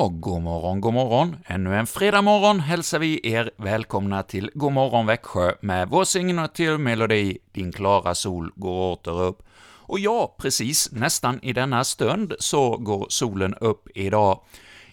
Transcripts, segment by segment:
Ja, god morgon, god morgon. Ännu en fredag morgon hälsar vi er välkomna till God morgon Växjö med vår signaturmelodi Din klara sol går åter upp. Och ja, precis nästan i denna stund så går solen upp idag.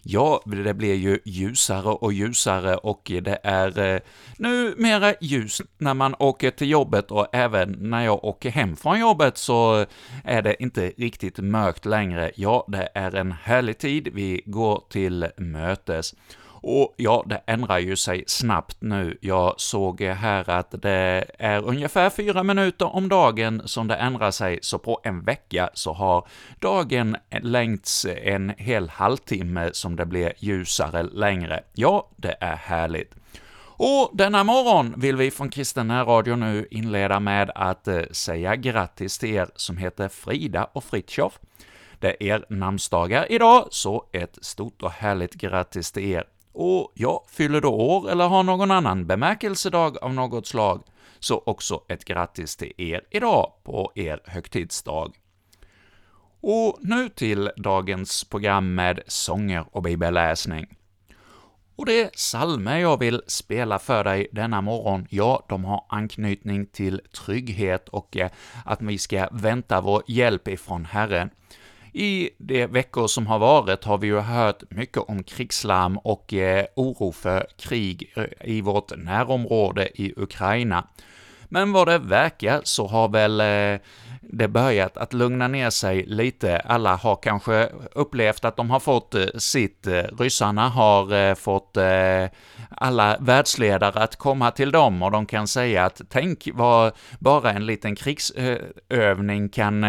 Ja, det blir ju ljusare och ljusare och det är eh, numera ljus när man åker till jobbet och även när jag åker hem från jobbet så är det inte riktigt mörkt längre. Ja, det är en härlig tid, vi går till mötes. Och ja, det ändrar ju sig snabbt nu. Jag såg här att det är ungefär fyra minuter om dagen som det ändrar sig, så på en vecka så har dagen längts en hel halvtimme som det blir ljusare längre. Ja, det är härligt. Och denna morgon vill vi från Kristen Radio nu inleda med att eh, säga grattis till er som heter Frida och Fritjof. Det är er namnsdagar idag, så ett stort och härligt grattis till er och ja, fyller du år eller har någon annan bemärkelsedag av något slag, så också ett grattis till er idag på er högtidsdag. Och nu till dagens program med sånger och bibelläsning. Och det salmer jag vill spela för dig denna morgon, ja, de har anknytning till trygghet och eh, att vi ska vänta vår hjälp ifrån Herren. I de veckor som har varit har vi ju hört mycket om krigslarm och eh, oro för krig eh, i vårt närområde i Ukraina. Men vad det verkar så har väl eh, det börjat att lugna ner sig lite. Alla har kanske upplevt att de har fått eh, sitt. Eh, ryssarna har eh, fått alla världsledare att komma till dem och de kan säga att tänk vad bara en liten krigsövning kan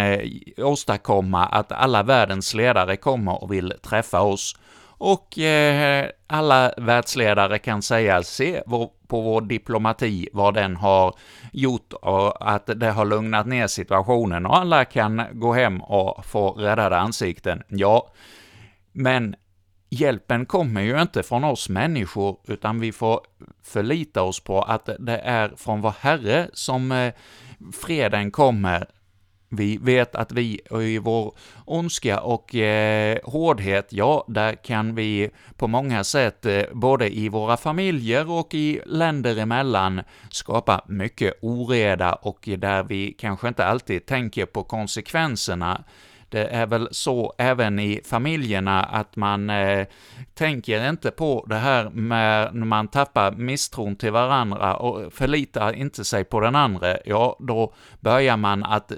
åstadkomma att alla världens ledare kommer och vill träffa oss och eh, alla världsledare kan säga se på vår diplomati, vad den har gjort och att det har lugnat ner situationen och alla kan gå hem och få räddade ansikten. Ja, men hjälpen kommer ju inte från oss människor, utan vi får förlita oss på att det är från vår Herre som eh, freden kommer vi vet att vi i vår ondska och eh, hårdhet, ja, där kan vi på många sätt, eh, både i våra familjer och i länder emellan, skapa mycket oreda och där vi kanske inte alltid tänker på konsekvenserna. Det är väl så även i familjerna att man eh, tänker inte på det här med när man tappar misstron till varandra och förlitar inte sig på den andra, ja, då börjar man att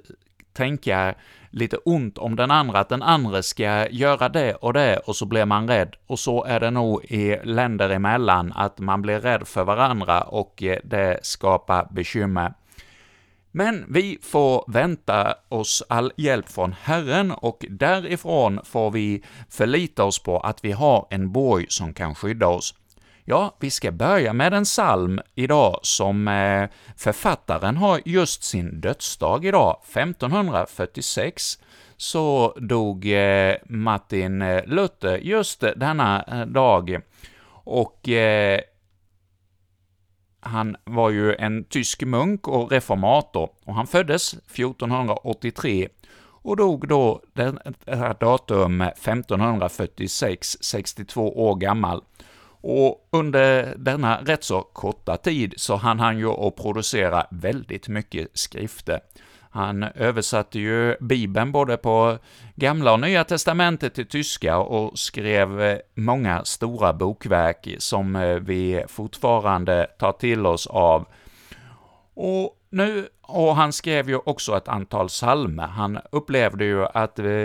tänka lite ont om den andra, att den andra ska göra det och det, och så blir man rädd. Och så är det nog i länder emellan, att man blir rädd för varandra och eh, det skapar bekymmer. Men vi får vänta oss all hjälp från Herren, och därifrån får vi förlita oss på att vi har en borg som kan skydda oss. Ja, vi ska börja med en psalm idag som eh, författaren har just sin dödsdag idag. 1546 så dog eh, Martin eh, Luther just denna dag, och han var ju en tysk munk och reformator, och han föddes 1483 och dog då det här datum 1546, 62 år gammal. Och under denna rätt så korta tid så hann han ju att producera väldigt mycket skrifter. Han översatte ju Bibeln både på Gamla och Nya Testamentet till tyska och skrev eh, många stora bokverk som eh, vi fortfarande tar till oss av. Och nu, och han skrev ju också ett antal psalmer. Han upplevde ju att eh,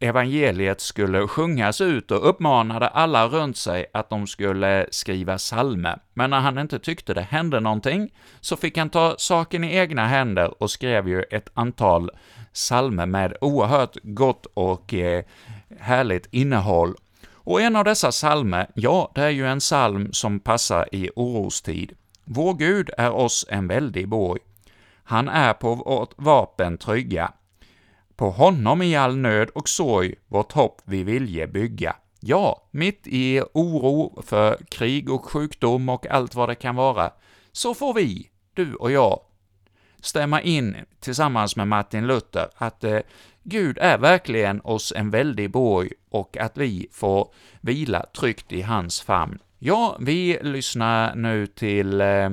evangeliet skulle sjungas ut och uppmanade alla runt sig att de skulle skriva psalmer. Men när han inte tyckte det hände någonting, så fick han ta saken i egna händer och skrev ju ett antal psalmer med oerhört gott och eh, härligt innehåll. Och en av dessa psalmer, ja, det är ju en psalm som passar i orostid. Vår Gud är oss en väldig borg. Han är på vårt vapen trygga. På honom i all nöd och sorg vårt hopp vi vilje bygga. Ja, mitt i oro för krig och sjukdom och allt vad det kan vara, så får vi, du och jag, stämma in tillsammans med Martin Luther att eh, Gud är verkligen oss en väldig borg och att vi får vila tryggt i hans famn. Ja, vi lyssnar nu till eh,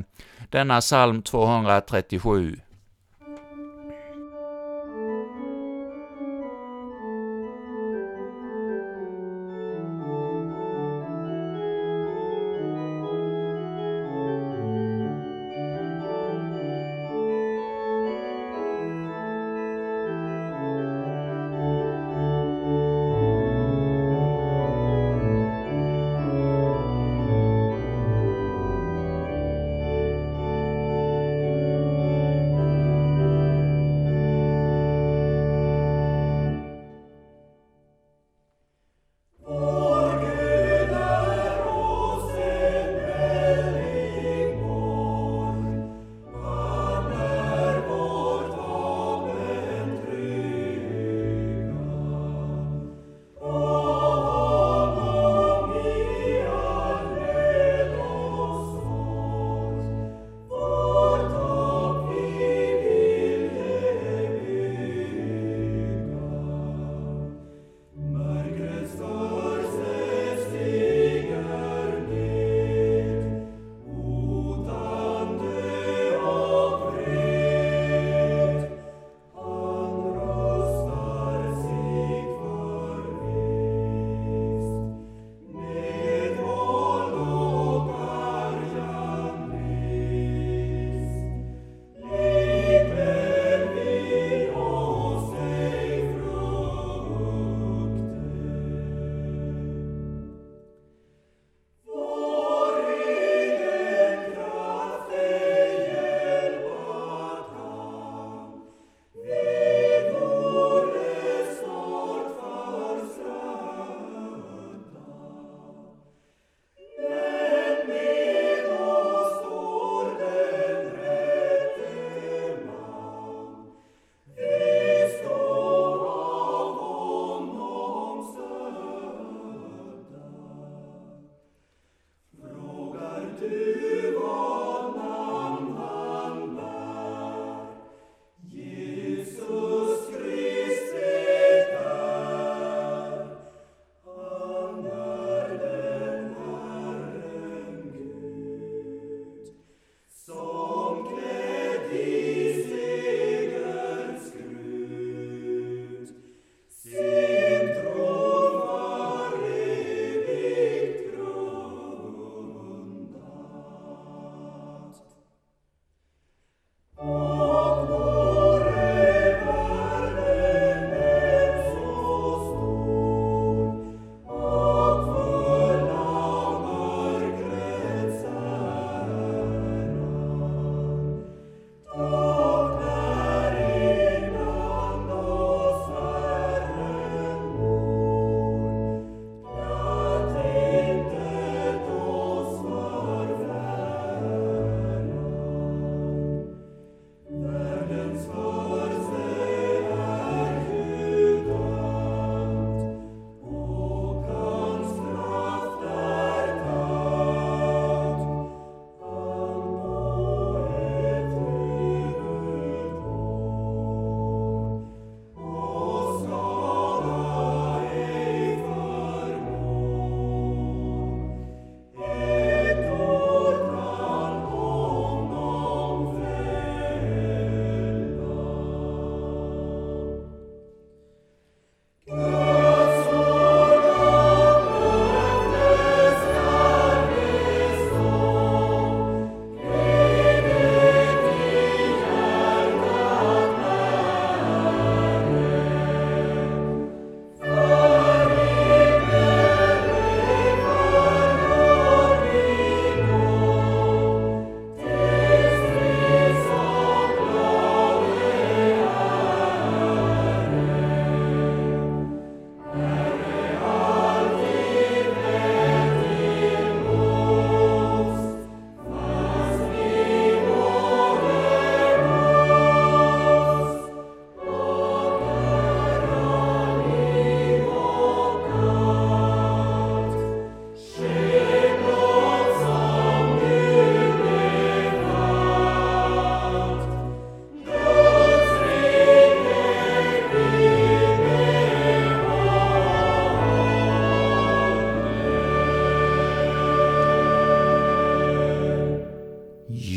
denna psalm 237.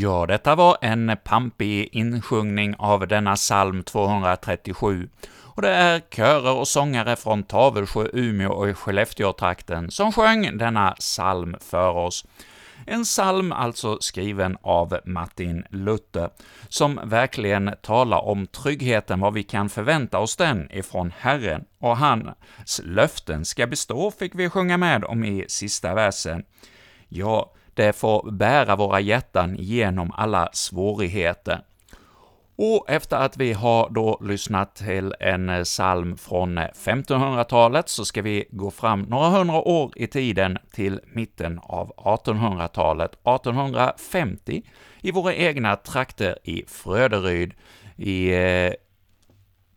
Ja, detta var en pampig insjungning av denna psalm 237, och det är körer och sångare från Tavelsjö, Umeå och Skellefteå-trakten som sjöng denna psalm för oss. En psalm alltså skriven av Martin Luther, som verkligen talar om tryggheten, vad vi kan förvänta oss den ifrån Herren, och hans löften ska bestå, fick vi sjunga med om i sista versen. Ja, det får bära våra hjärtan genom alla svårigheter. Och efter att vi har då lyssnat till en eh, psalm från eh, 1500-talet så ska vi gå fram några hundra år i tiden till mitten av 1800-talet, 1850, i våra egna trakter i Fröderyd, i eh,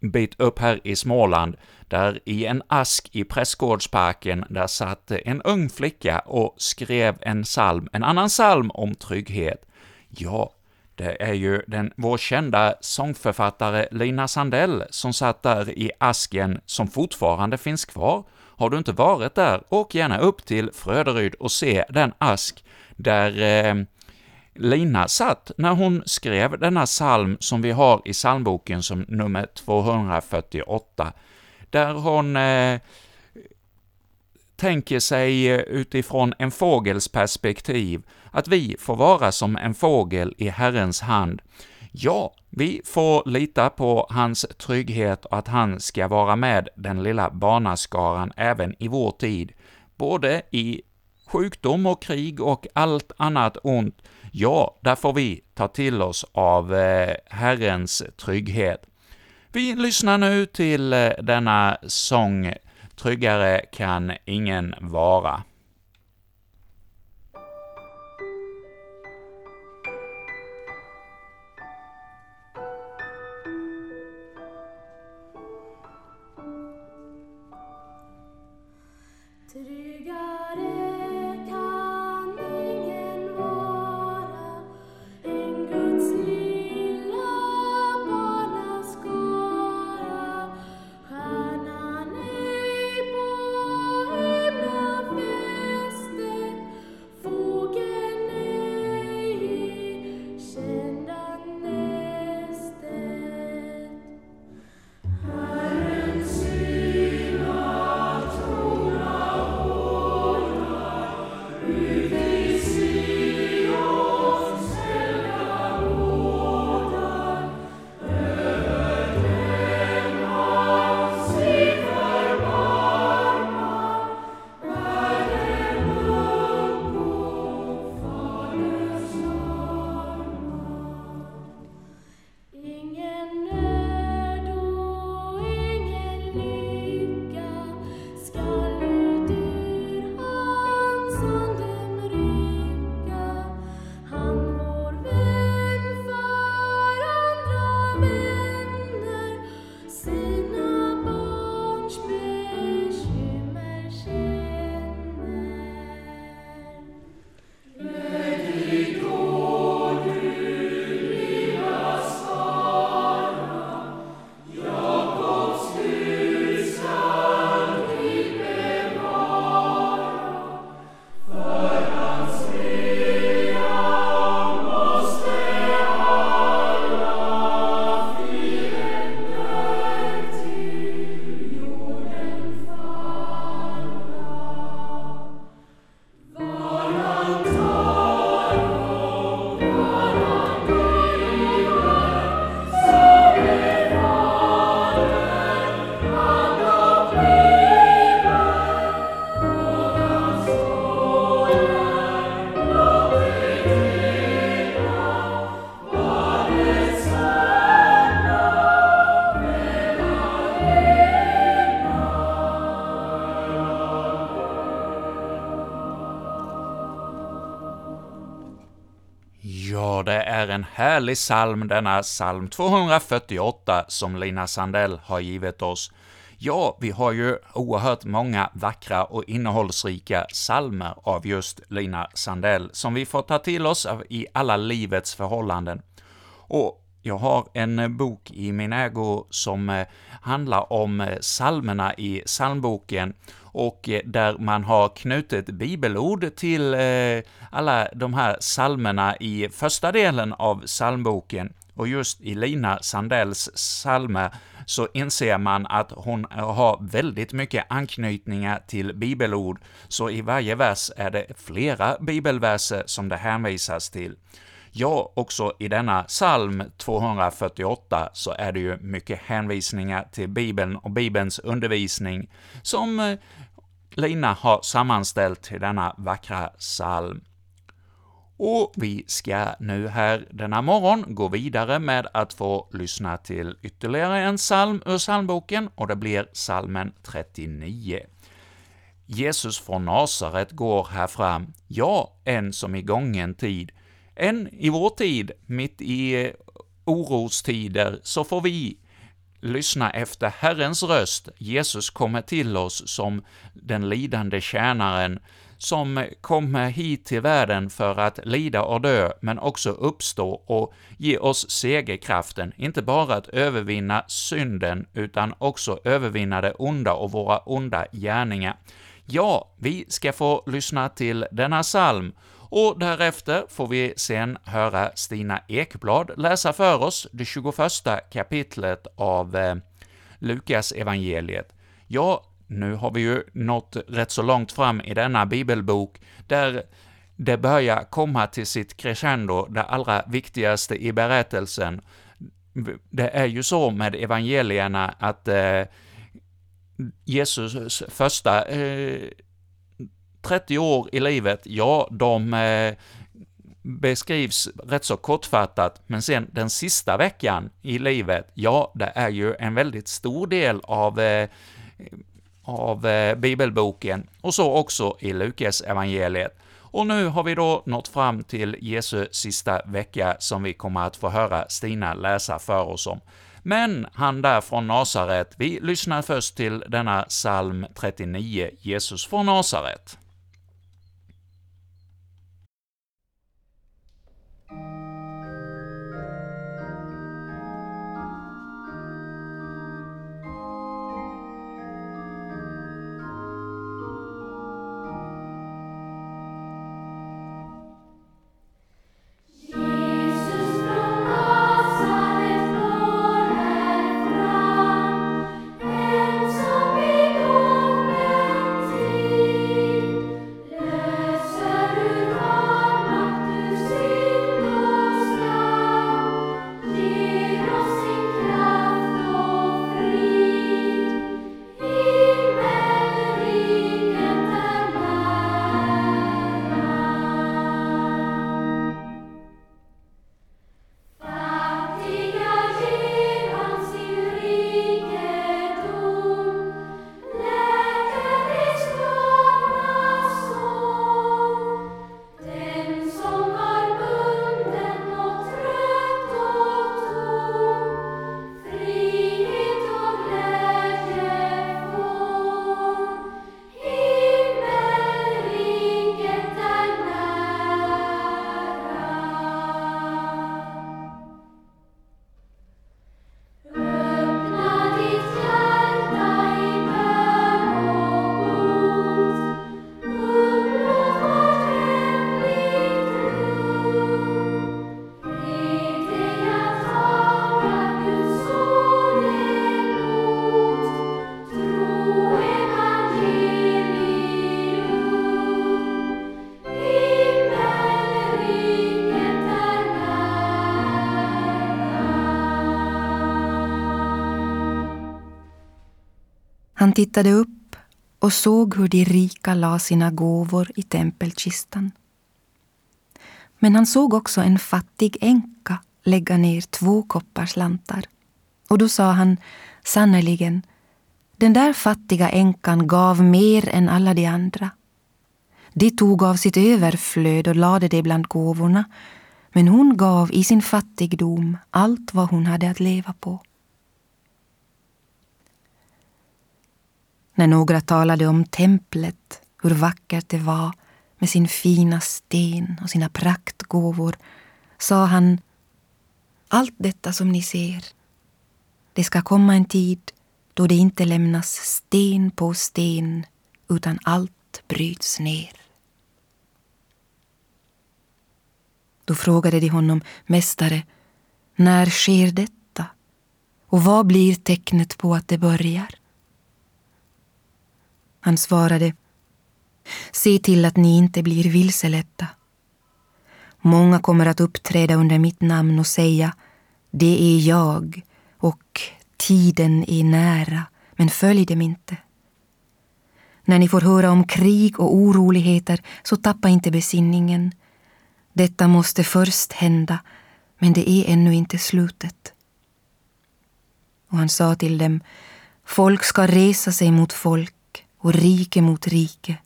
bit upp här i Småland, där i en ask i Prästgårdsparken, där satt en ung flicka och skrev en psalm, en annan psalm om trygghet. Ja, det är ju den, vår kända sångförfattare Lina Sandell som satt där i asken, som fortfarande finns kvar. Har du inte varit där, åk gärna upp till Fröderyd och se den ask där eh, Lina satt när hon skrev denna psalm som vi har i psalmboken som nummer 248, där hon eh, tänker sig eh, utifrån en fågels perspektiv, att vi får vara som en fågel i Herrens hand. Ja, vi får lita på hans trygghet och att han ska vara med den lilla barnaskaran även i vår tid, både i sjukdom och krig och allt annat ont. Ja, där får vi ta till oss av eh, Herrens trygghet. Vi lyssnar nu till eh, denna sång Tryggare kan ingen vara. Härlig psalm, denna psalm 248, som Lina Sandell har givit oss. Ja, vi har ju oerhört många vackra och innehållsrika psalmer av just Lina Sandell, som vi får ta till oss i alla livets förhållanden. Och jag har en eh, bok i min ägo som eh, handlar om eh, salmerna i psalmboken, och där man har knutit bibelord till alla de här salmerna i första delen av psalmboken. Och just i Lina Sandells salmer så inser man att hon har väldigt mycket anknytningar till bibelord, så i varje vers är det flera bibelverser som det hänvisas till. Ja, också i denna psalm 248 så är det ju mycket hänvisningar till Bibeln och Bibelns undervisning som eh, Lina har sammanställt till denna vackra psalm. Och vi ska nu här denna morgon gå vidare med att få lyssna till ytterligare en psalm ur psalmboken, och det blir psalmen 39. Jesus från Nasaret går här fram, ja, en som i gången tid, än i vår tid, mitt i eh, orostider, så får vi lyssna efter Herrens röst. Jesus kommer till oss som den lidande tjänaren, som kommer hit till världen för att lida och dö, men också uppstå och ge oss segerkraften, inte bara att övervinna synden, utan också övervinna det onda och våra onda gärningar. Ja, vi ska få lyssna till denna psalm, och därefter får vi sen höra Stina Ekblad läsa för oss det 21 kapitlet av eh, Lukas evangeliet. Ja, nu har vi ju nått rätt så långt fram i denna bibelbok, där det börjar komma till sitt crescendo, det allra viktigaste i berättelsen. Det är ju så med evangelierna att eh, Jesus eh, första eh, 30 år i livet, ja, de eh, beskrivs rätt så kortfattat, men sen den sista veckan i livet, ja, det är ju en väldigt stor del av eh, av eh, bibelboken, och så också i Lukas evangeliet. Och nu har vi då nått fram till Jesu sista vecka som vi kommer att få höra Stina läsa för oss om. Men han där från Nasaret, vi lyssnar först till denna psalm 39, Jesus från Nasaret. Han tittade upp och såg hur de rika la sina gåvor i tempelkistan. Men han såg också en fattig änka lägga ner två kopparslantar. Och då sa han sannerligen, den där fattiga änkan gav mer än alla de andra. De tog av sitt överflöd och lade det bland gåvorna, men hon gav i sin fattigdom allt vad hon hade att leva på. När några talade om templet, hur vackert det var med sin fina sten och sina praktgåvor, sa han Allt detta som ni ser, det ska komma en tid då det inte lämnas sten på sten utan allt bryts ner. Då frågade de honom, Mästare, när sker detta? Och vad blir tecknet på att det börjar? Han svarade, Se till att ni inte blir vilseledda. Många kommer att uppträda under mitt namn och säga, det är jag och tiden är nära, men följ dem inte. När ni får höra om krig och oroligheter, så tappa inte besinningen. Detta måste först hända, men det är ännu inte slutet. Och han sa till dem, folk ska resa sig mot folk och rike mot rike.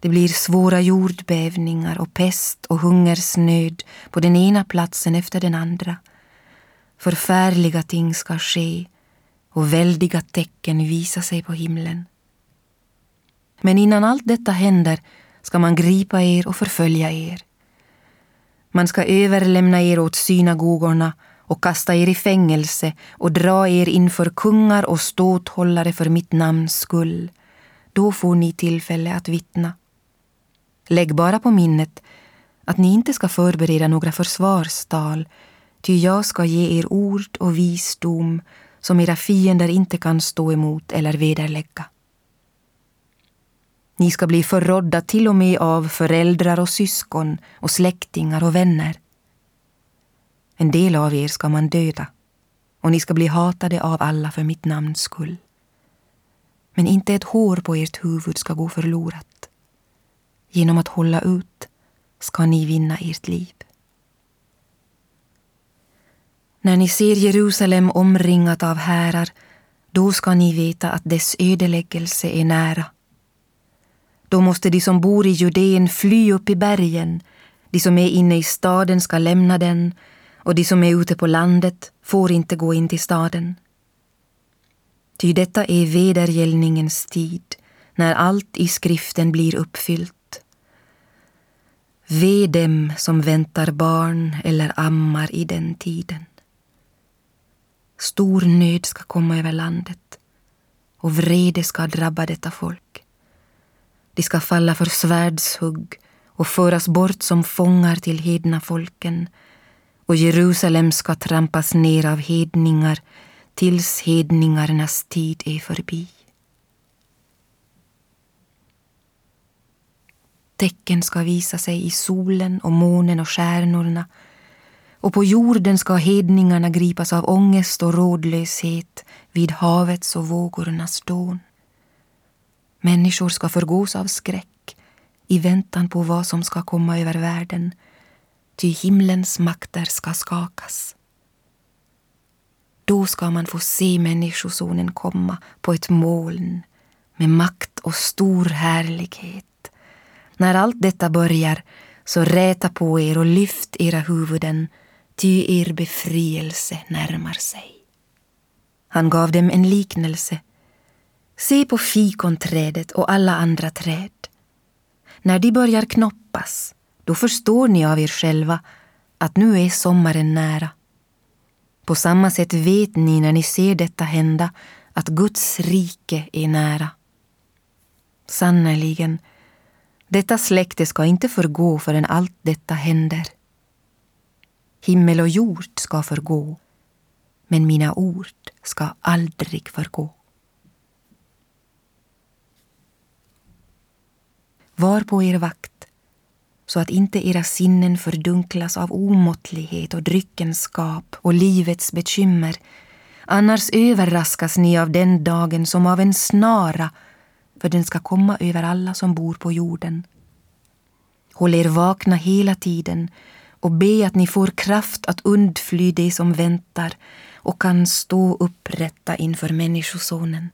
Det blir svåra jordbävningar och pest och hungersnöd på den ena platsen efter den andra. Förfärliga ting ska ske och väldiga tecken visa sig på himlen. Men innan allt detta händer ska man gripa er och förfölja er. Man ska överlämna er åt synagogorna och kasta er i fängelse och dra er inför kungar och ståthållare för mitt namns skull. Då får ni tillfälle att vittna. Lägg bara på minnet att ni inte ska förbereda några försvarstal, ty jag ska ge er ord och visdom som era fiender inte kan stå emot eller vederlägga. Ni ska bli förrådda till och med av föräldrar och syskon och släktingar och vänner. En del av er ska man döda och ni ska bli hatade av alla för mitt namns skull. Men inte ett hår på ert huvud ska gå förlorat. Genom att hålla ut ska ni vinna ert liv. När ni ser Jerusalem omringat av härar, då ska ni veta att dess ödeläggelse är nära. Då måste de som bor i Judeen fly upp i bergen, de som är inne i staden ska lämna den och de som är ute på landet får inte gå in till staden. Ty detta är vedergällningens tid, när allt i skriften blir uppfyllt. Ve dem som väntar barn eller ammar i den tiden. Stor nöd ska komma över landet och vrede ska drabba detta folk. De ska falla för svärdshugg och föras bort som fångar till hedna folken och Jerusalem ska trampas ner av hedningar tills hedningarnas tid är förbi. Tecken ska visa sig i solen och månen och stjärnorna och på jorden ska hedningarna gripas av ångest och rådlöshet vid havets och vågornas dån. Människor ska förgås av skräck i väntan på vad som ska komma över världen, ty himlens makter ska skakas. Då ska man få se Människosonen komma på ett moln med makt och stor härlighet. När allt detta börjar, så räta på er och lyft era huvuden, ty er befrielse närmar sig. Han gav dem en liknelse. Se på fikonträdet och alla andra träd. När de börjar knoppas, då förstår ni av er själva att nu är sommaren nära. På samma sätt vet ni när ni ser detta hända att Guds rike är nära. Sannerligen, detta släkte ska inte förgå förrän allt detta händer. Himmel och jord ska förgå, men mina ord ska aldrig förgå. Var på er vakt, så att inte era sinnen fördunklas av omåttlighet och dryckenskap och livets bekymmer. Annars överraskas ni av den dagen som av en snara för den ska komma över alla som bor på jorden. Håll er vakna hela tiden och be att ni får kraft att undfly det som väntar och kan stå upprätta inför Människosonen.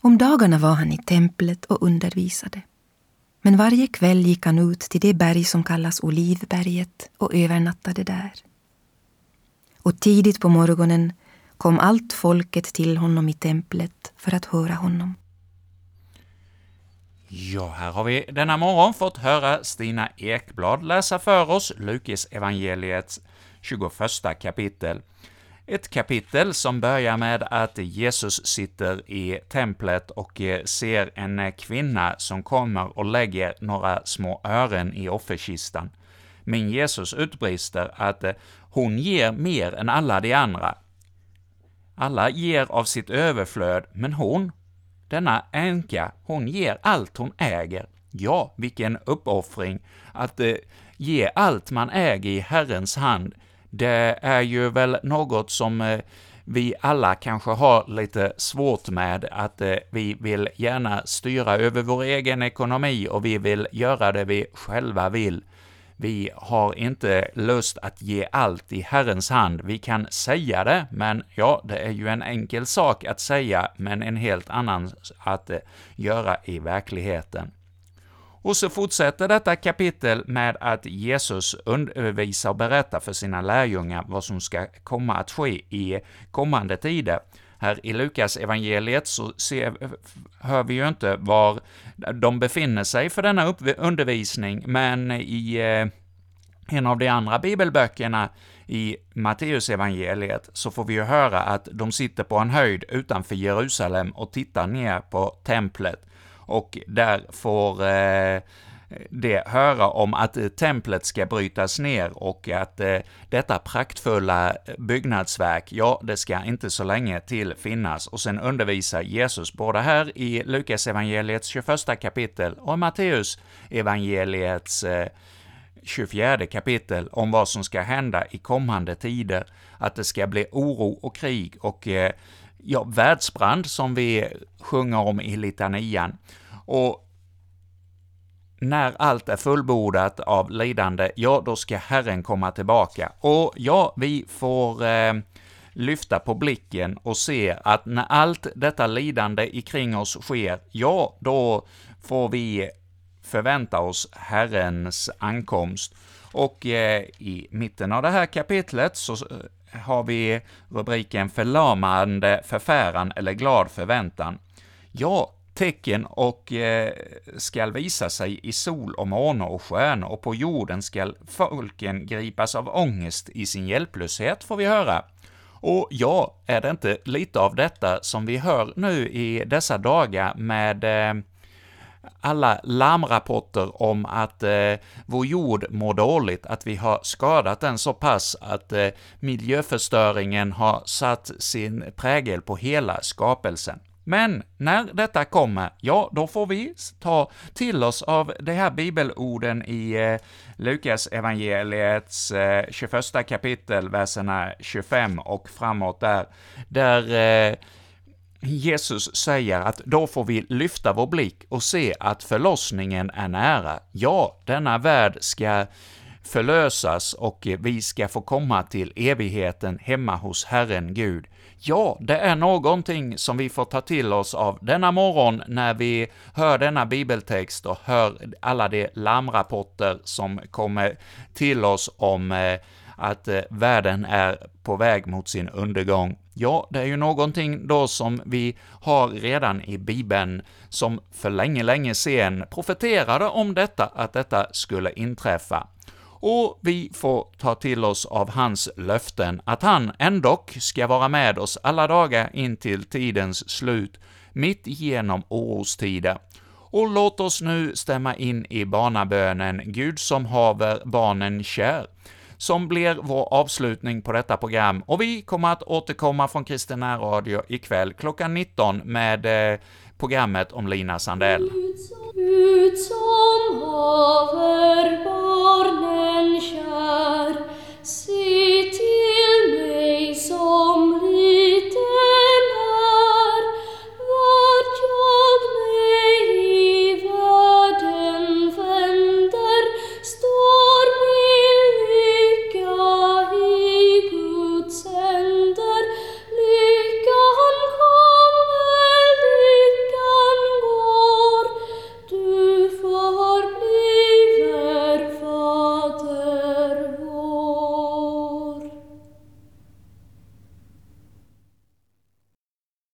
Om dagarna var han i templet och undervisade. Men varje kväll gick han ut till det berg som kallas Olivberget och övernattade där. Och tidigt på morgonen kom allt folket till honom i templet för att höra honom. Ja, här har vi denna morgon fått höra Stina Ekblad läsa för oss Lukas evangeliets 21 kapitel. Ett kapitel som börjar med att Jesus sitter i templet och eh, ser en eh, kvinna som kommer och lägger några små ören i offerkistan. Men Jesus utbrister att eh, hon ger mer än alla de andra. Alla ger av sitt överflöd, men hon, denna änka, hon ger allt hon äger. Ja, vilken uppoffring! Att eh, ge allt man äger i Herrens hand, det är ju väl något som eh, vi alla kanske har lite svårt med, att eh, vi vill gärna styra över vår egen ekonomi och vi vill göra det vi själva vill. Vi har inte lust att ge allt i Herrens hand. Vi kan säga det, men ja, det är ju en enkel sak att säga, men en helt annan att eh, göra i verkligheten. Och så fortsätter detta kapitel med att Jesus undervisar och berättar för sina lärjungar vad som ska komma att ske i kommande tider. Här i Lukas evangeliet så ser, hör vi ju inte var de befinner sig för denna undervisning, men i eh, en av de andra bibelböckerna i Matteusevangeliet så får vi ju höra att de sitter på en höjd utanför Jerusalem och tittar ner på templet, och där får eh, det höra om att eh, templet ska brytas ner och att eh, detta praktfulla eh, byggnadsverk, ja, det ska inte så länge till finnas. Och sen undervisar Jesus både här i Lukas evangeliets 21 kapitel och Matteus evangeliets eh, 24 kapitel om vad som ska hända i kommande tider, att det ska bli oro och krig och ja, världsbrand som vi sjunger om i litanian. Och när allt är fullbordat av lidande, ja, då ska Herren komma tillbaka. Och ja, vi får eh, lyfta på blicken och se att när allt detta lidande ikring oss sker, ja, då får vi förvänta oss Herrens ankomst. Och eh, i mitten av det här kapitlet så eh, har vi rubriken ”Förlamande förfäran” eller ”Glad förväntan”. Ja, tecken och eh, skall visa sig i sol och måne och stjärnor, och på jorden skall folken gripas av ångest i sin hjälplöshet, får vi höra. Och ja, är det inte lite av detta som vi hör nu i dessa dagar med eh, alla larmrapporter om att eh, vår jord mår dåligt, att vi har skadat den så pass att eh, miljöförstöringen har satt sin prägel på hela skapelsen. Men när detta kommer, ja, då får vi ta till oss av de här bibelorden i eh, Lukas evangeliets eh, 21 kapitel, verserna 25 och framåt där, där eh, Jesus säger att då får vi lyfta vår blick och se att förlossningen är nära. Ja, denna värld ska förlösas och vi ska få komma till evigheten hemma hos Herren Gud. Ja, det är någonting som vi får ta till oss av denna morgon när vi hör denna bibeltext och hör alla de larmrapporter som kommer till oss om eh, att eh, världen är på väg mot sin undergång. Ja, det är ju någonting då som vi har redan i Bibeln, som för länge, länge sedan profeterade om detta, att detta skulle inträffa och vi får ta till oss av hans löften att han ändock ska vara med oss alla dagar in till tidens slut, mitt igenom orostider. Och låt oss nu stämma in i barnabönen Gud som haver barnen kär, som blir vår avslutning på detta program, och vi kommer att återkomma från Kristen Radio ikväll klockan 19 med eh, programmet om Lina Sandell. Sit il mei somlite um